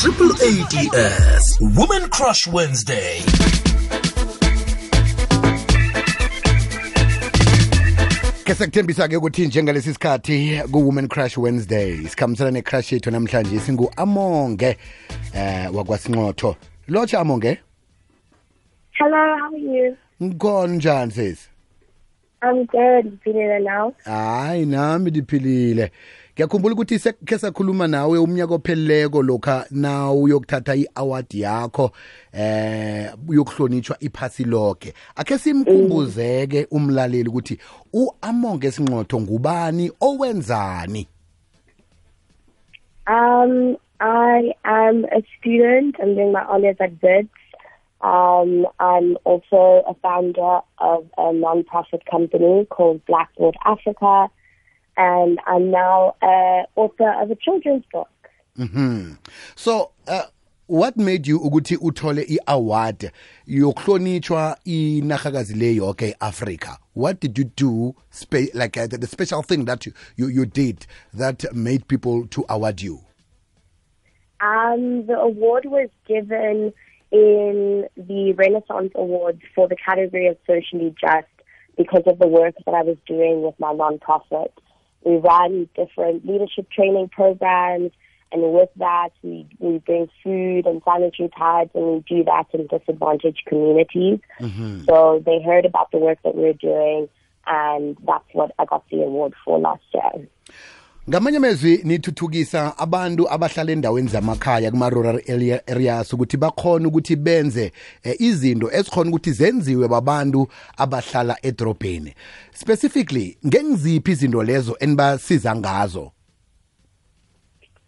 Triple ADS Woman Crush Wednesday. ke sekuthembisa-ke ukuthi njengalesi sikhathi ku-women crush wednesday sikhambisana ne-crush yethu namhlanje singu-amonge eh wakwasinxotho lotsha amonge Hello, how are you? ngikhona njani sesi I'm good. Feeling it now? hayi nami ndiphilile ngiyakhumbula ukuthi sekhe sakhuluma nawe umnyaka opheleleko lokha na uyokuthatha i-award yakho eh uyokuhlonitshwa iphasi loke akhe simkhumbuzeke umlaleli ukuthi u-amonge esinqotho ngubani owenzani Um, I am a student. I'm doing my honors at Wits. Um, I'm also a founder of a non-profit company called Blackboard Africa, and I'm now a author of a children's book. Mhm. So uh, what made you ukuthi uthole i-award yokuhlonitshwa inarhakazi le yoke Africa? What did you do spe- like uh, the, the special thing that you, you you did that made people to award you? Um, the award was given in the Renaissance Awards for the category of socially just because of the work that I was doing with my nonprofit. We run different leadership training programs, and with that, we, we bring food and sanitary pads, and we do that in disadvantaged communities. Mm-hmm. So they heard about the work that we are doing, and that's what I got the award for last year. Ngamanye amezwi nithuthukisa abantu abahlala endaweni zamakhaya kuma-rural area- areas ukuthi bakhona ukuthi benze eh, izinto ezikhona ukuthi zenziwe babantu abahlala edrobheni specifically ngengiziphi izinto lezo enibasiza ngazo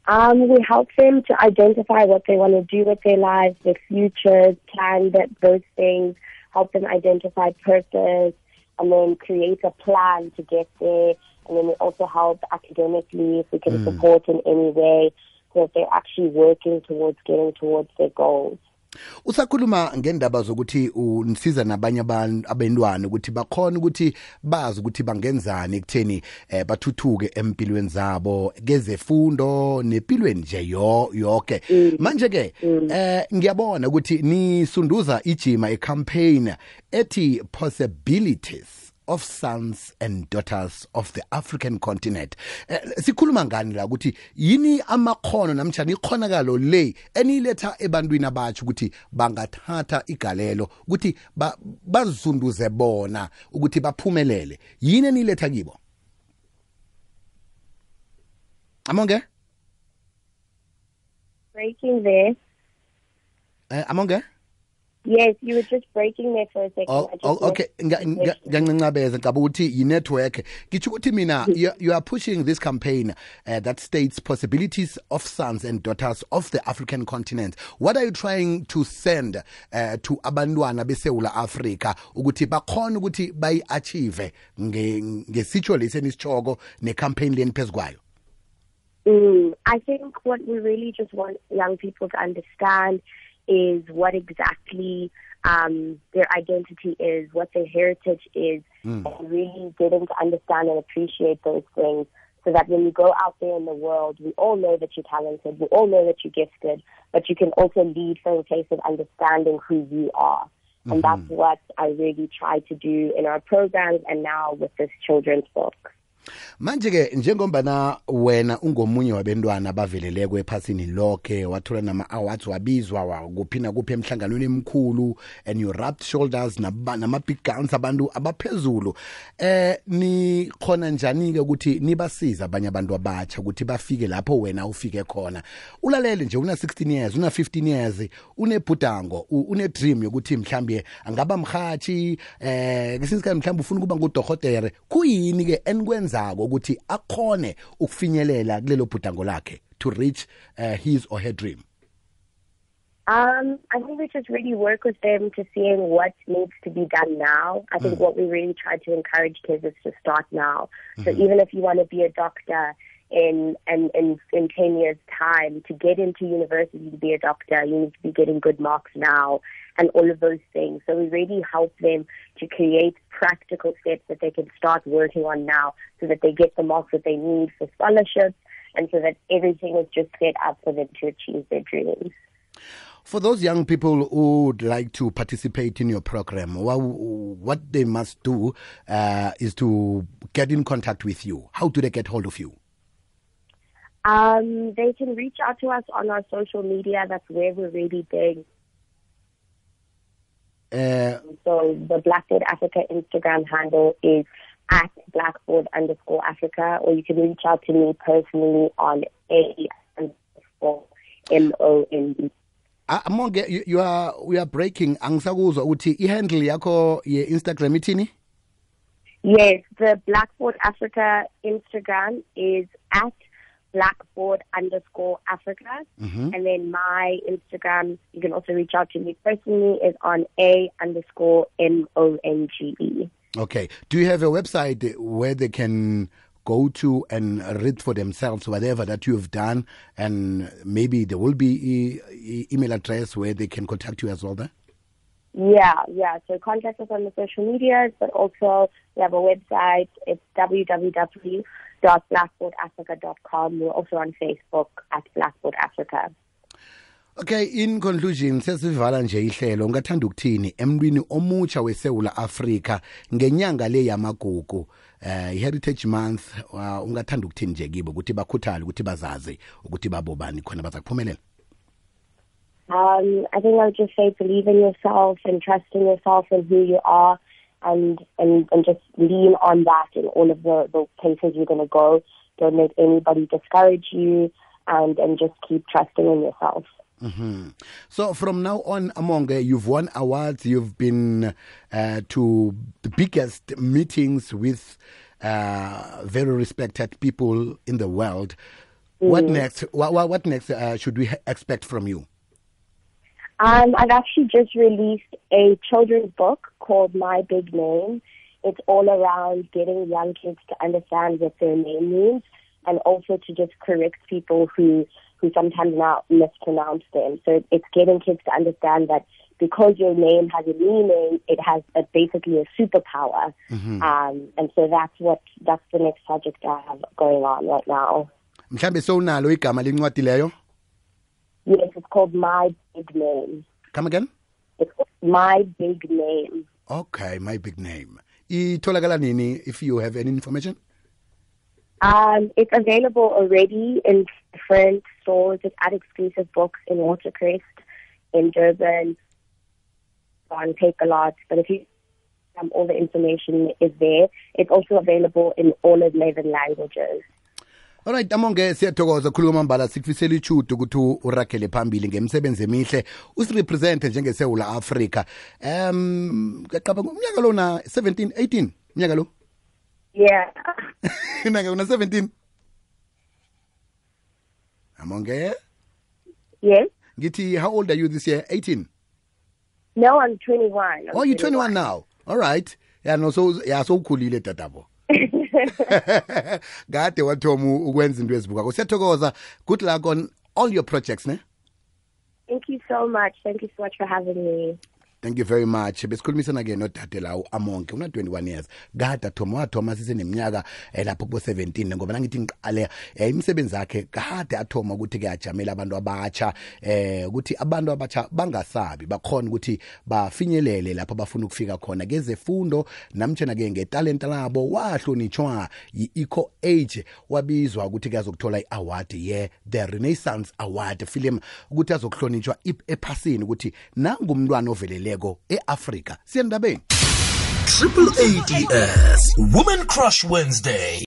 Um, we help them to identify what they want to do with their lives, their futures, plan that those things, help them identify purpose, and then create a plan to get there. And then we also help academically if we can support in any way so that they're actually working towards getting towards their goals. usakhuluma ngendaba zokuthi unisiza nabanye abantwana ukuthi bakhona ukuthi bazi ukuthi bangenzani ekutheni eh, bathuthuke empilweni zabo kezefundo nempilweni nje yo yonke manje ke eh ngiyabona ukuthi nisunduza ijima ecampaign ethi possibilities of sons and daughters of the African continent. Eh, sikhuluma ngani la ukuthi yini amakhono namtjani ikhonakalo le eniletha ebantwini abatsho ukuthi bangathatha igalelo ukuthi ba- bazunduze bona ukuthi baphumelele. Yini eniletha kibo? Amonge? Breaking there. Eh, Amonge? Yes, you were just breaking there for a second. Oh, oh, okay. the Nga- nga- question. ngiyancincabeza ngicaba ukuthi yi-network. Ngitsho ukuthi mina you, you are pushing this campaign uh, that states possibilities of sons and daughters of the african continent. What are you trying to send uh, to abantwana besewula africa ukuthi bakhona ukuthi bayi-achieve nge- ngesitsho lesi enisitshoko necampaign leni phezu kwayo? Mm, I think what we really just want young people to understand is what exactly um, their identity is, what their heritage is, and really getting to understand and appreciate those things so that when you go out there in the world, we all know that you're talented, we all know that you're gifted, but you can also lead from a place of understanding who you are. And that's what I really try to do in our programs and now with this children's book. Manje ke njengombana wena ungomunye wabentwana abaveleleko ephasini lonke wathola nama-awards wabizwa wa- kuphi nakuphi emhlanganweni emkhulu and you rubbed shoulders naba- nama-big guns abantu abaphezulu. Eh nikhona njani-ke ukuthi nibasiza abanye abantu abatsha ukuthi bafike lapho wena ufike khona? Ulalele nje una-16 years una-15 years unebhudango u- une-dream yokuthi mhlawumbe angaba mhathi eh kesinye isikhathi mhlawumbe ufuna ukuba ngudorhotere kuyini-ke ukuthi akhone ukufinyelela kulelo bhudango lakhe to reach uh, his or her dream Um, I think we just really work with them to seeing what needs to be done now. I think what we really try to encourage kids is to start now. So even if you want to be a doctor in in, in in ten years time, to get into university to be a doctor, you need to be getting good marks now and all of those things. So we really help them to create practical steps that they can start working on now so that they get the marks that they need for scholarships and so that everything is just set up for them to achieve their dreams. For those young people who would like to participate in your program, what, what they must do uh, is to get in contact with you. How do they get hold of you? Um, they can reach out to us on our social media. That's where we're really big. Uh, So the Blackboard Africa Instagram handle is at Blackboard underscore Africa, or you can reach out to me personally on A underscore M O N D. Ah, you, you are we are breaking angisakuzwa ukuthi i-handle yakho ye-Instagram ithini? Yes, the Blackboard Africa Instagram is at Blackboard underscore Africa. Mhm. And then my Instagram, you can also reach out to me personally, is on A underscore M O N G E. Okay. Do you have a website where they can go to and read for themselves whatever that you've done and maybe there will be e- email address where they can contact you as well there? Yeah, yeah. So contact us on the social medias, but also we have a website. It's www.blackboardafrica.com. We're also on Facebook at Blackboard Africa. Okay, in conclusion sesivala nje ihlelo. Ungathanda ukuthini emntwini omutsha weSouth Africa ngenyanga le yamagugu? Eh heritage month uh, ungathanda ukuthini nje kibo? Ukuthi bakhuthale ukuthi bazazi ukuthi babobani khona baza kuphumelela? Um, I think I would just say believe in yourself and trust in yourself and who you are, and and, and just lean on that in all of the, the places you're going to go. Don't let anybody discourage you, and and just keep trusting in yourself. Mhm. So from now on, Among, uh, you've won awards. You've been uh, to the biggest meetings with uh, very respected people in the world. What next? What, what, what next uh, should we expect from you? Um, I've actually just released a children's book called My Big Name. It's all around getting young kids to understand what their name means and also to just correct people who, who sometimes now mispronounce them. So it's getting kids to understand that because your name has a meaning, it has a, basically a superpower. Um, and so that's what that's the next project I have going on right now. mhlambe sowunalo igama lencwadi leyo Yes, it's called My Big Name. come again It's My Big Name. Okay my big name itholakala nini if you have any information Um, it's available already in different stores. It's at exclusive books in Watercrest, in Durban, on a Lot. But if you um, all the information is there. It's also available in all 11 languages. Alright amonge siyathokoza. Khuluma mbala sikufisela ichudo ukuthi uragele phambili ngemisebenzi emihle usirepresente njengesewula afrika. Um kaqaba umnyaka lo na 17 18 umnyaka lo? Yeah. nake una 17 amonge? Yes. ngithi how old are you this year? 18 No, I'm 21. I'm oh you 21 now. All right. Ya no so ya sowukhulile dadabo. kade wathoma ukwenza into ezibukako siyathokoza good luck on all your projects ne Thank you so much. Thank you so much for having me. Thank you very much. Besikhulumisana-ke nodade la u-amonke una-21 years. Kade athoma wathoma siseneminyaka um lapho kubo-17 ngoba nangithi ngiqale um imisebenzi yakhe kade athoma ukuthi-ke ajamela abantu abatsha um ukuthi abantu abatsha bangasabi bakhona ukuthi bafinyelele lapho bafuna ukufika khona. Kezefundo namtshana-ke ngetalenta labo wahlonitshwa yi-eco age wabizwa ukuthi-ke azokuthola i-award ye-the renaissance award film ukuthi azokuhlonitshwa ephasini ukuthi nangumntwana oveleleko e-afrika siyendabeni Triple ADS woman Crush Wednesday.